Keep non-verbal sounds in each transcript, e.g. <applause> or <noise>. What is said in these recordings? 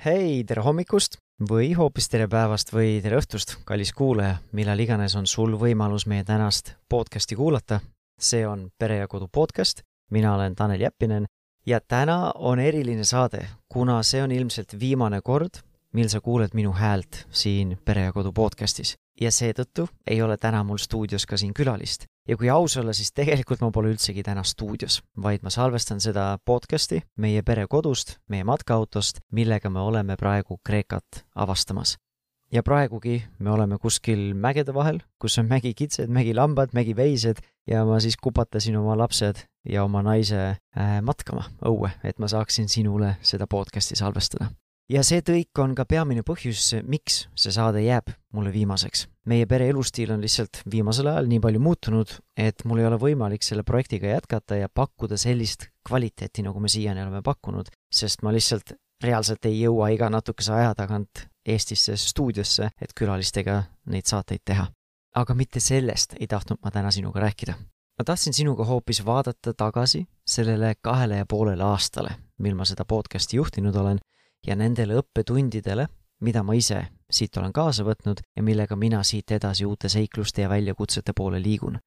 hei, tere hommikust või hoopis tere päevast või tere õhtust, kallis kuulaja, millal iganes on sul võimalus meie tänast podcasti kuulata. see on Pere ja Kodu podcast, mina olen Tanel Jeppinen. Ja täna on eriline saade, kuna see on ilmselt viimane kord, mil sa kuuled minu häält siin Pere ja Kodu podcastis ja seetõttu ei ole täna mul stuudios ka siin külalist. ja kui aus olla, siis tegelikult ma pole üldsegi täna stuudios, vaid ma salvestan seda podcasti meie pere kodust, meie matkaautost, millega me oleme praegu Kreekat avastamas. ja praegugi me oleme kuskil mägede vahel, kus on mägikitsed, mägilambad, mägiveised ja ma siis kupatasin oma lapsed ja oma naise äh, matkama õue, et ma saaksin sinule seda podcasti salvestada ja see tõik on ka peamine põhjus, miks see saade jääb mulle viimaseks. meie pere elustiil on lihtsalt viimasel ajal nii palju muutunud, et mul ei ole võimalik selle projektiga jätkata ja pakkuda sellist kvaliteeti, nagu me siiani oleme pakkunud, sest ma lihtsalt reaalselt ei jõua iga natukese aja tagant Eestisse stuudiosse, et külalistega neid saateid teha. aga mitte sellest ei tahtnud ma täna sinuga rääkida. ma tahtsin sinuga hoopis vaadata tagasi sellele kahele ja poolele aastale, mil ma seda podcasti juhtinud olen ja nendele õppetundidele, mida ma ise siit olen kaasa võtnud ja millega mina siit edasi uute seikluste ja väljakutsete poole liigun.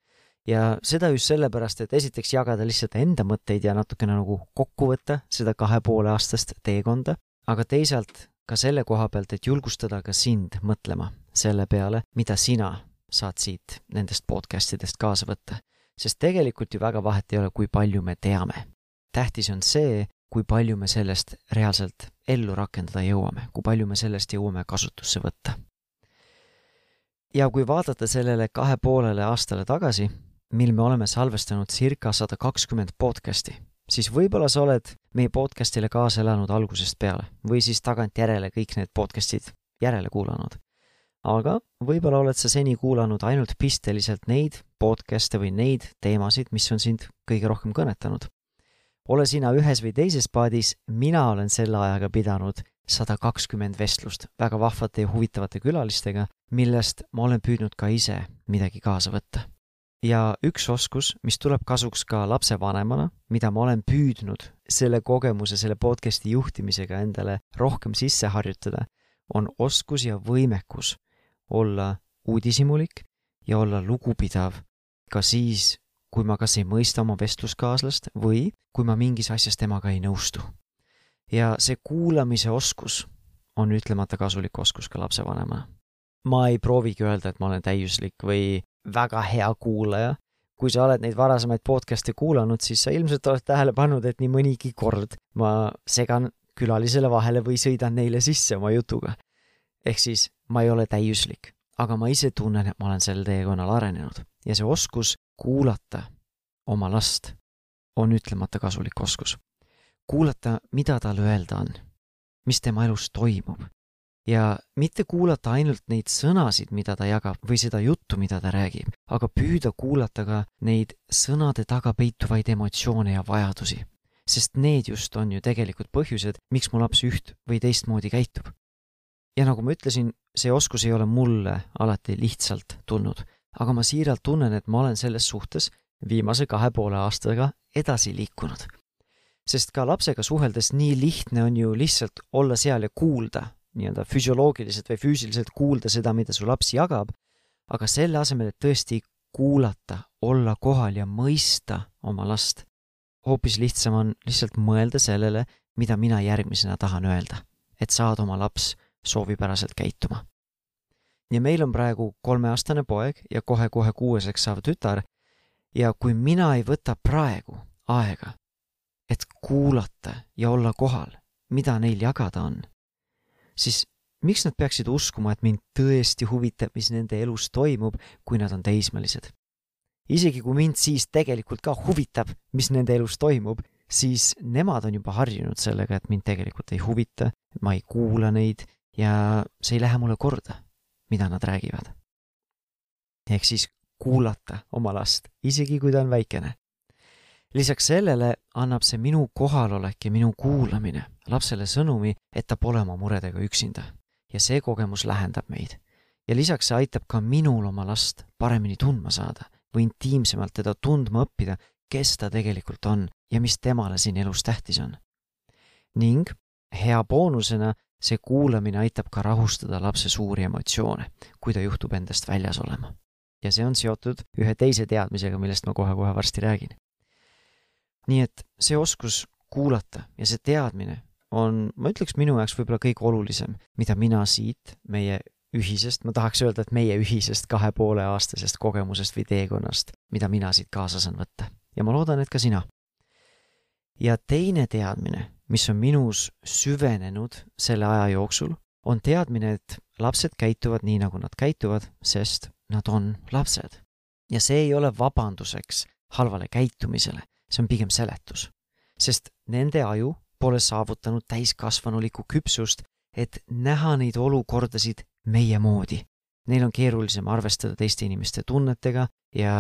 ja seda just sellepärast, et esiteks jagada lihtsalt enda mõtteid ja natukene nagu kokku võtta seda kahe poole aastast teekonda, aga teisalt ka selle koha pealt, et julgustada ka sind mõtlema selle peale, mida sina saad siit nendest podcast idest kaasa võtta. sest tegelikult ju väga vahet ei ole, kui palju me teame. tähtis on see, kui palju me sellest reaalselt ellu rakendada jõuame, kui palju me sellest jõuame kasutusse võtta. ja kui vaadata sellele kahe poolele aastale tagasi, mil me oleme salvestanud circa sada kakskümmend podcasti, siis võib-olla sa oled meie podcastile kaasa elanud algusest peale või siis tagantjärele kõik need podcastid järele kuulanud. aga võib-olla oled sa seni kuulanud ainult pisteliselt neid podcast'e või neid teemasid, mis on sind kõige rohkem kõnetanud ole sina ühes või teises paadis, mina olen selle ajaga pidanud sada kakskümmend vestlust väga vahvate ja huvitavate külalistega, millest ma olen püüdnud ka ise midagi kaasa võtta. ja üks oskus, mis tuleb kasuks ka lapsevanemana, mida ma olen püüdnud selle kogemuse, selle podcast'i juhtimisega endale rohkem sisse harjutada, on oskus ja võimekus olla uudishimulik ja olla lugupidav ka siis, kui ma kas ei mõista oma vestluskaaslast või kui ma mingis asjas temaga ei nõustu. ja see kuulamise oskus on ütlemata kasulik oskus ka lapsevanemana. ma ei proovigi öelda, et ma olen täiuslik või väga hea kuulaja. kui sa oled neid varasemaid podcast'e kuulanud, siis sa ilmselt oled tähele pannud, et nii mõnigi kord ma segan külalisele vahele või sõidan neile sisse oma jutuga. ehk siis ma ei ole täiuslik, aga ma ise tunnen, et ma olen sel teekonnal arenenud ja see oskus kuulata oma last on ütlemata kasulik oskus. kuulata, mida tal öelda on, mis tema elus toimub ja mitte kuulata ainult neid sõnasid, mida ta jagab või seda juttu, mida ta räägib, aga püüda kuulata ka neid sõnade taga peituvaid emotsioone ja vajadusi. sest need just on ju tegelikult põhjused, miks mu laps üht või teistmoodi käitub. ja nagu ma ütlesin, see oskus ei ole mulle alati lihtsalt tulnud aga ma siiralt tunnen, et ma olen selles suhtes viimase kahe poole aastaga edasi liikunud. sest ka lapsega suheldes nii lihtne on ju lihtsalt olla seal ja kuulda, nii-öelda füsioloogiliselt või füüsiliselt kuulda seda, mida su laps jagab, aga selle asemel, et tõesti kuulata, olla kohal ja mõista oma last, hoopis lihtsam on lihtsalt mõelda sellele, mida mina järgmisena tahan öelda, et saada oma laps soovipäraselt käituma ja meil on praegu kolmeaastane poeg ja kohe-kohe kuueseks saav tütar ja kui mina ei võta praegu aega, et kuulata ja olla kohal, mida neil jagada on, siis miks nad peaksid uskuma, et mind tõesti huvitab, mis nende elus toimub, kui nad on teismelised? isegi kui mind siis tegelikult ka huvitab, mis nende elus toimub, siis nemad on juba harjunud sellega, et mind tegelikult ei huvita, ma ei kuula neid ja see ei lähe mulle korda mida nad räägivad. ehk siis kuulata oma last, isegi kui ta on väikene. lisaks sellele annab see minu kohalolek ja minu kuulamine lapsele sõnumi, et ta pole oma muredega üksinda ja see kogemus lähendab meid. ja lisaks see aitab ka minul oma last paremini tundma saada või intiimsemalt teda tundma õppida, kes ta tegelikult on ja mis temale siin elus tähtis on. ning hea boonusena see kuulamine aitab ka rahustada lapse suuri emotsioone, kui ta juhtub endast väljas olema. ja see on seotud ühe teise teadmisega, millest ma kohe-kohe varsti räägin. nii et see oskus kuulata ja see teadmine on, ma ütleks, minu jaoks võib-olla kõige olulisem, mida mina siit meie ühisest, ma tahaks öelda, et meie ühisest kahe poole aastasest kogemusest või teekonnast, mida mina siit kaasa saan võtta. ja ma loodan, et ka sina. ja teine teadmine, mis on minus süvenenud selle aja jooksul, on teadmine, et lapsed käituvad nii, nagu nad käituvad, sest nad on lapsed. ja see ei ole vabanduseks halvale käitumisele, see on pigem seletus. sest nende aju pole saavutanud täiskasvanulikku küpsust, et näha neid olukordasid meie moodi. Neil on keerulisem arvestada teiste inimeste tunnetega ja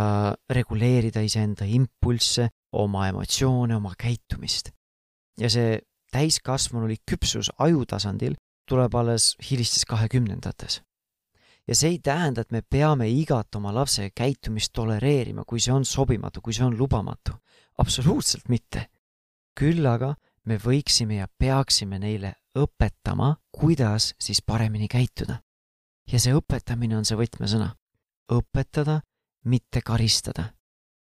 reguleerida iseenda impulsse, oma emotsioone, oma käitumist. Ja see täiskasvanulik küpsus aju tasandil tuleb alles hilistes kahekümnendates. ja see ei tähenda, et me peame igat oma lapse käitumist tolereerima, kui see on sobimatu, kui see on lubamatu. absoluutselt mitte. küll aga me võiksime ja peaksime neile õpetama, kuidas siis paremini käituda ja see õpetamine on see võtmesõna. õpetada, mitte karistada.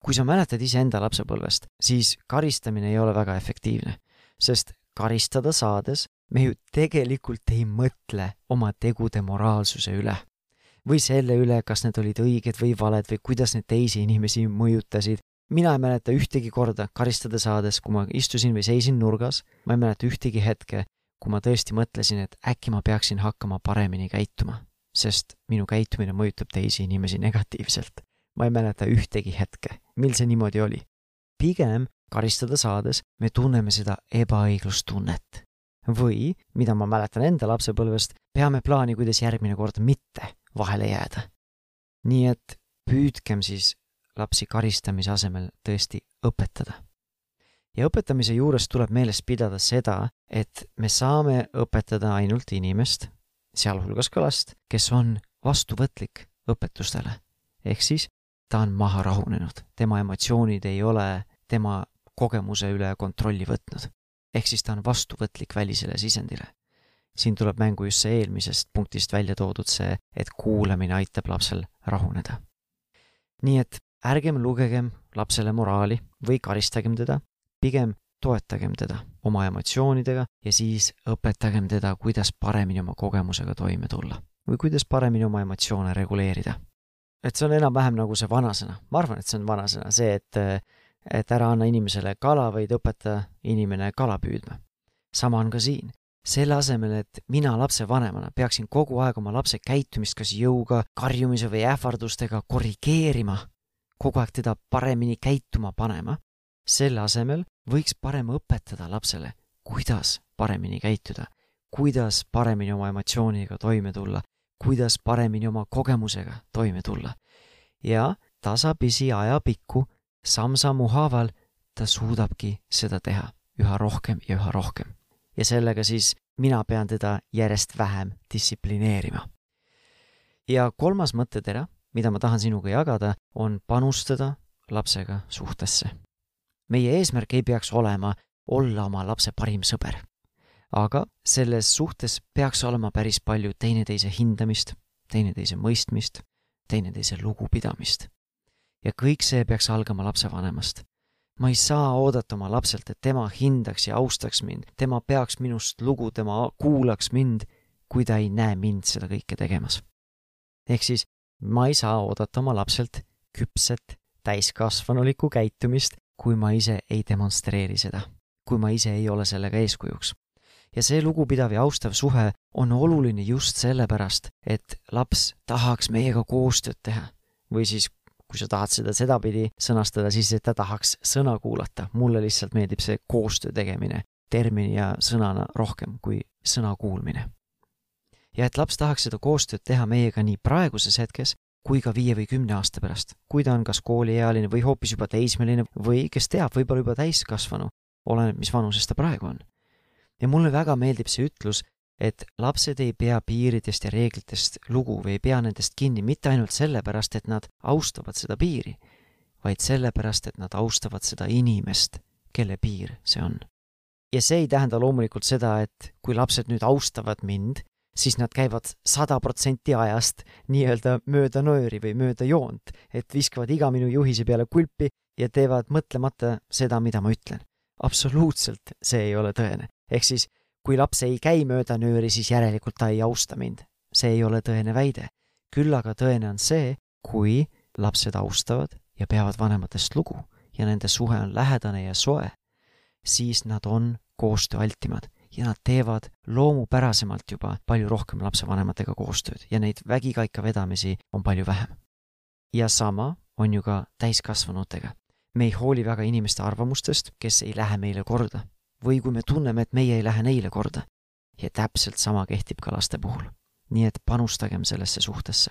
kui sa mäletad iseenda lapsepõlvest, siis karistamine ei ole väga efektiivne, sest karistada saades me ju tegelikult ei mõtle oma tegude moraalsuse üle. või selle üle, kas need olid õiged või valed või kuidas need teisi inimesi mõjutasid. mina ei mäleta ühtegi korda karistada saades, kui ma istusin või seisin nurgas, ma ei mäleta ühtegi hetke, kui ma tõesti mõtlesin, et äkki ma peaksin hakkama paremini käituma sest minu käitumine mõjutab teisi inimesi negatiivselt. ma ei mäleta ühtegi hetke, mil see niimoodi oli. pigem karistada saades me tunneme seda ebaõiglustunnet. või, mida ma mäletan enda lapsepõlvest, peame plaani, kuidas järgmine kord mitte vahele jääda. nii et püüdkem siis lapsi karistamise asemel tõesti õpetada. ja õpetamise juures tuleb meeles pidada seda, et me saame õpetada ainult inimest, sealhulgas ka last, kes on vastuvõtlik õpetustele. ehk siis ta on maha rahunenud, tema emotsioonid ei ole tema kogemuse üle kontrolli võtnud. ehk siis ta on vastuvõtlik välisele sisendile. siin tuleb mängu just see eelmisest punktist välja toodud see, et kuulamine aitab lapsel rahuneda. nii et ärgem lugegem lapsele moraali või karistagem teda, pigem toetagem teda oma emotsioonidega ja siis õpetagem teda, kuidas paremini oma kogemusega toime tulla või kuidas paremini oma emotsioone reguleerida. et see on enam-vähem nagu see vanasõna, ma arvan, et see on vanasõna, see, et et ära anna inimesele kala, vaid õpeta inimene kala püüdma. sama on ka siin. selle asemel, et mina lapsevanemana peaksin kogu aeg oma lapse käitumist kas jõuga, karjumise või ähvardustega korrigeerima, kogu aeg teda paremini käituma panema, selle asemel võiks parem õpetada lapsele, kuidas paremini käituda, kuidas paremini oma emotsiooniga toime tulla, kuidas paremini oma kogemusega toime tulla. ja tasapisi ajapikku, samm-sammu haaval, ta suudabki seda teha üha rohkem ja üha rohkem. ja sellega siis mina pean teda järjest vähem distsiplineerima. ja kolmas mõttetera, mida ma tahan sinuga jagada, on panustada lapsega suhtesse meie eesmärk ei peaks olema olla oma lapse parim sõber. aga selles suhtes peaks olema päris palju teineteise hindamist, teineteise mõistmist, teineteise lugupidamist. Ja kõik see peaks algama lapsevanemast. ma ei saa oodata oma lapselt, et tema hindaks ja austaks mind, tema peaks minust lugu, tema kuulaks mind, kui ta ei näe mind seda kõike tegemas. ehk siis ma ei saa oodata oma lapselt küpset, täiskasvanulikku käitumist, kui ma ise ei demonstreeri seda, kui ma ise ei ole sellega eeskujuks. ja see lugupidav ja austav suhe on oluline just sellepärast, et laps tahaks meiega koostööd teha. või siis, kui sa tahad seda sedapidi sõnastada, siis ta tahaks sõna kuulata. mulle lihtsalt meeldib see koostöö tegemine termini ja sõnana rohkem kui sõna kuulmine. ja et laps tahaks seda koostööd teha meiega nii praeguses hetkes kui ka viie või kümne aasta pärast, kui ta on kas kooliealine või hoopis juba teismeline või kes teab, võib-olla juba täiskasvanu, oleneb, mis vanuses ta praegu on. ja mulle väga meeldib see ütlus, et lapsed ei pea piiridest ja reeglitest lugu või ei pea nendest kinni mitte ainult sellepärast, et nad austavad seda piiri, vaid sellepärast, et nad austavad seda inimest, kelle piir see on. ja see ei tähenda loomulikult seda, et kui lapsed nüüd austavad mind, siis nad käivad sada protsenti ajast nii-öelda mööda nööri või mööda joont, et viskavad iga minu juhise peale kulpi ja teevad mõtlemata seda, mida ma ütlen. absoluutselt see ei ole tõene. ehk siis, kui laps ei käi mööda nööri, siis järelikult ta ei austa mind. see ei ole tõene väide. küll aga tõene on see, kui lapsed austavad ja peavad vanematest lugu ja nende suhe on lähedane ja soe, siis nad on koostööaltimad ja nad teevad loomupärasemalt juba palju rohkem lapsevanematega koostööd ja neid vägikaika vedamisi on palju vähem. ja sama on ju ka täiskasvanutega. me ei hooli väga inimeste arvamustest, kes ei lähe meile korda või kui me tunneme, et meie ei lähe neile korda. ja täpselt sama kehtib ka laste puhul. nii et panustagem sellesse suhtesse.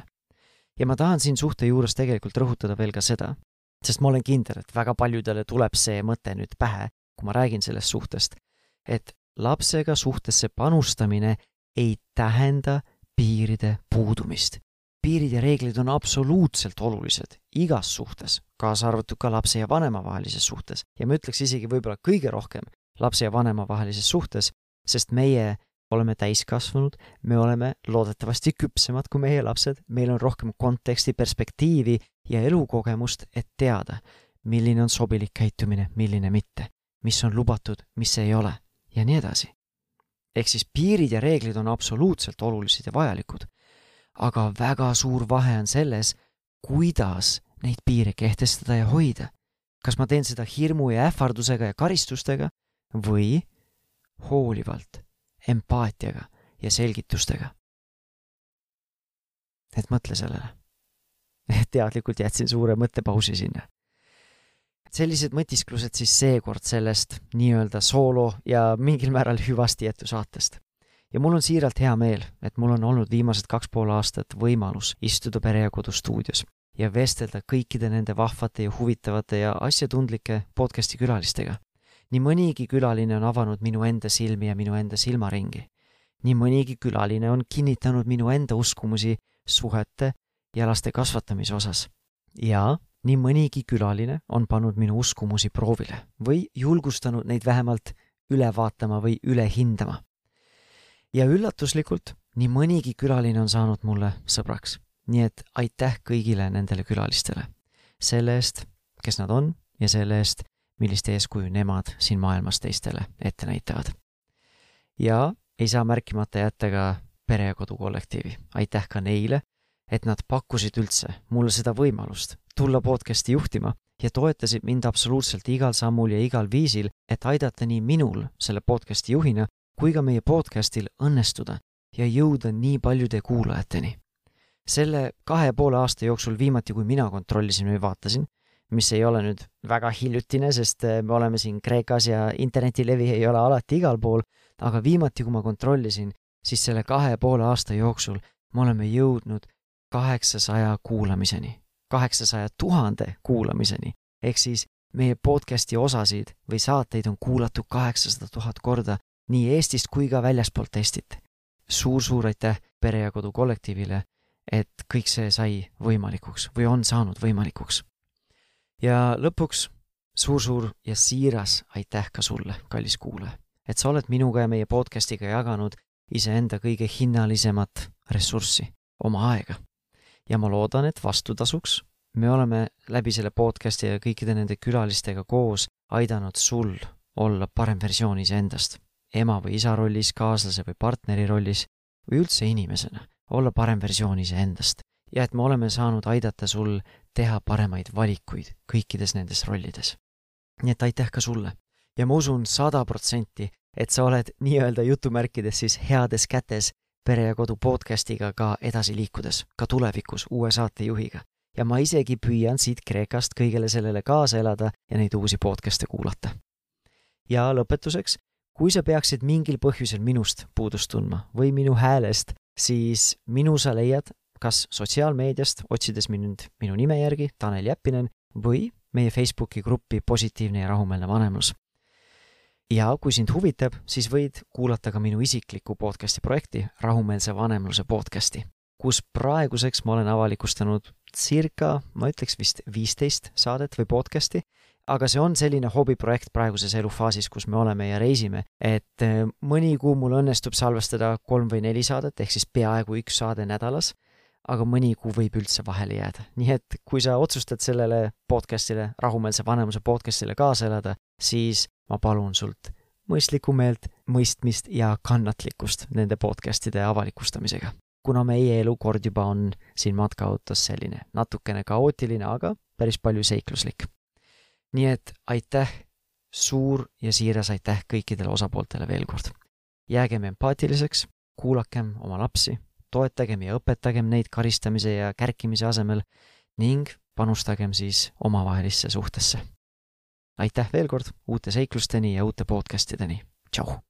ja ma tahan siin suhte juures tegelikult rõhutada veel ka seda, sest ma olen kindel, et väga paljudele tuleb see mõte nüüd pähe, kui ma räägin sellest suhtest, et lapsega suhtesse panustamine ei tähenda piiride puudumist. piirid ja reeglid on absoluutselt olulised igas suhtes, kaasa arvatud ka lapse ja vanema vahelises suhtes ja ma ütleks isegi võib-olla kõige rohkem lapse ja vanema vahelises suhtes, sest meie oleme täiskasvanud, me oleme loodetavasti küpsemad kui meie lapsed, meil on rohkem konteksti, perspektiivi ja elukogemust, et teada, milline on sobilik käitumine, milline mitte, mis on lubatud, mis ei ole ja nii edasi. ehk siis piirid ja reeglid on absoluutselt olulised ja vajalikud. aga väga suur vahe on selles, kuidas neid piire kehtestada ja hoida. kas ma teen seda hirmu ja ähvardusega ja karistustega või hoolivalt, empaatiaga ja selgitustega. et mõtle sellele. <laughs> teadlikult jätsin suure mõttepausi sinna sellised mõtisklused siis seekord sellest nii-öelda soolo ja mingil määral hüvastijätu saatest. ja mul on siiralt hea meel, et mul on olnud viimased kaks pool aastat võimalus istuda Pere ja Kodu stuudios ja vestelda kõikide nende vahvate ja huvitavate ja asjatundlike podcasti külalistega. Nii mõnigi külaline on avanud minu enda silmi ja minu enda silmaringi. nii mõnigi külaline on kinnitanud minu enda uskumusi suhete ja laste kasvatamise osas. ja nii mõnigi külaline on pannud minu uskumusi proovile või julgustanud neid vähemalt üle vaatama või üle hindama. ja üllatuslikult, nii mõnigi külaline on saanud mulle sõbraks. nii et aitäh kõigile nendele külalistele selle eest, kes nad on ja selle eest, millist eeskuju nemad siin maailmas teistele ette näitavad. ja ei saa märkimata jätta ka Pere ja Kodu kollektiivi, aitäh ka neile, et nad pakkusid üldse mulle seda võimalust tulla podcasti juhtima ja toetasid mind absoluutselt igal sammul ja igal viisil, et aidata nii minul selle podcasti juhina kui ka meie podcastil õnnestuda ja jõuda nii paljude kuulajateni. selle kahe poole aasta jooksul viimati, kui mina kontrollisin või vaatasin, mis ei ole nüüd väga hiljutine, sest eh, me oleme siin Kreekas ja internetilevi ei ole alati igal pool, aga viimati, kui ma kontrollisin, siis selle kahe poole aasta jooksul me oleme jõudnud kaheksasaja kuulamiseni kaheksasaja tuhande kuulamiseni. ehk siis meie podcasti osasid või saateid on kuulatud kaheksasada tuhat korda nii Eestist kui ka väljaspoolt Eestit suur,. suur-suur aitäh Pere ja Kodu kollektiivile, et kõik see sai võimalikuks või on saanud võimalikuks. Ja lõpuks suur-suur ja siiras aitäh ka sulle, kallis kuulaja, et sa oled minuga ja meie podcastiga jaganud iseenda kõige hinnalisemat ressurssi, oma aega. Ja ma loodan, et vastutasuks me oleme läbi selle podcasti ja kõikide nende külalistega koos aidanud sul olla parem versioon iseendast, ema või isa rollis, kaaslase või partneri rollis või üldse inimesena, olla parem versioon iseendast. Ja et me oleme saanud aidata sul teha paremaid valikuid kõikides nendes rollides. nii et aitäh ka sulle ja ma usun sada protsenti, et sa oled nii-öelda jutumärkides siis heades kätes Pere ja Kodu podcastiga ka edasi liikudes, ka tulevikus uue saatejuhiga. ja ma isegi püüan siit Kreekast kõigele sellele kaasa elada ja neid uusi podcast'e kuulata. ja lõpetuseks, kui sa peaksid mingil põhjusel minust puudust tundma või minu häälest, siis minu sa leiad kas sotsiaalmeediast, otsides mind minu nime järgi, Tanel Jeppinen, või meie Facebooki gruppi Positiivne ja rahumeelne vanemlus ja kui sind huvitab, siis võid kuulata ka minu isiklikku podcasti projekti, rahumeelse vanemluse podcasti, kus praeguseks ma olen avalikustanud circa, ma ütleks vist viisteist saadet või podcasti, aga see on selline hobiprojekt praeguses elufaasis, kus me oleme ja reisime, et äh, mõni kuu mul õnnestub salvestada kolm või neli saadet, ehk siis peaaegu üks saade nädalas, aga mõni kuu võib üldse vahele jääda. nii et kui sa otsustad sellele podcast'ile, rahumeelse vanemuse podcast'ile kaasa elada, siis ma palun sult mõistlikku meelt, mõistmist ja kannatlikkust nende podcast'ide avalikustamisega. kuna meie elu kord juba on siin matkaautos selline natukene kaootiline, aga päris palju seikluslik nii et aitäh, suur ja siiras aitäh kõikidele osapooltele veel kord. jäägem empaatiliseks, kuulakem oma lapsi, toetagem ja õpetagem neid karistamise ja kärkimise asemel ning panustagem siis omavahelisse suhtesse. aitäh veel kord uute seiklusteni ja uute podcastideni, tšau!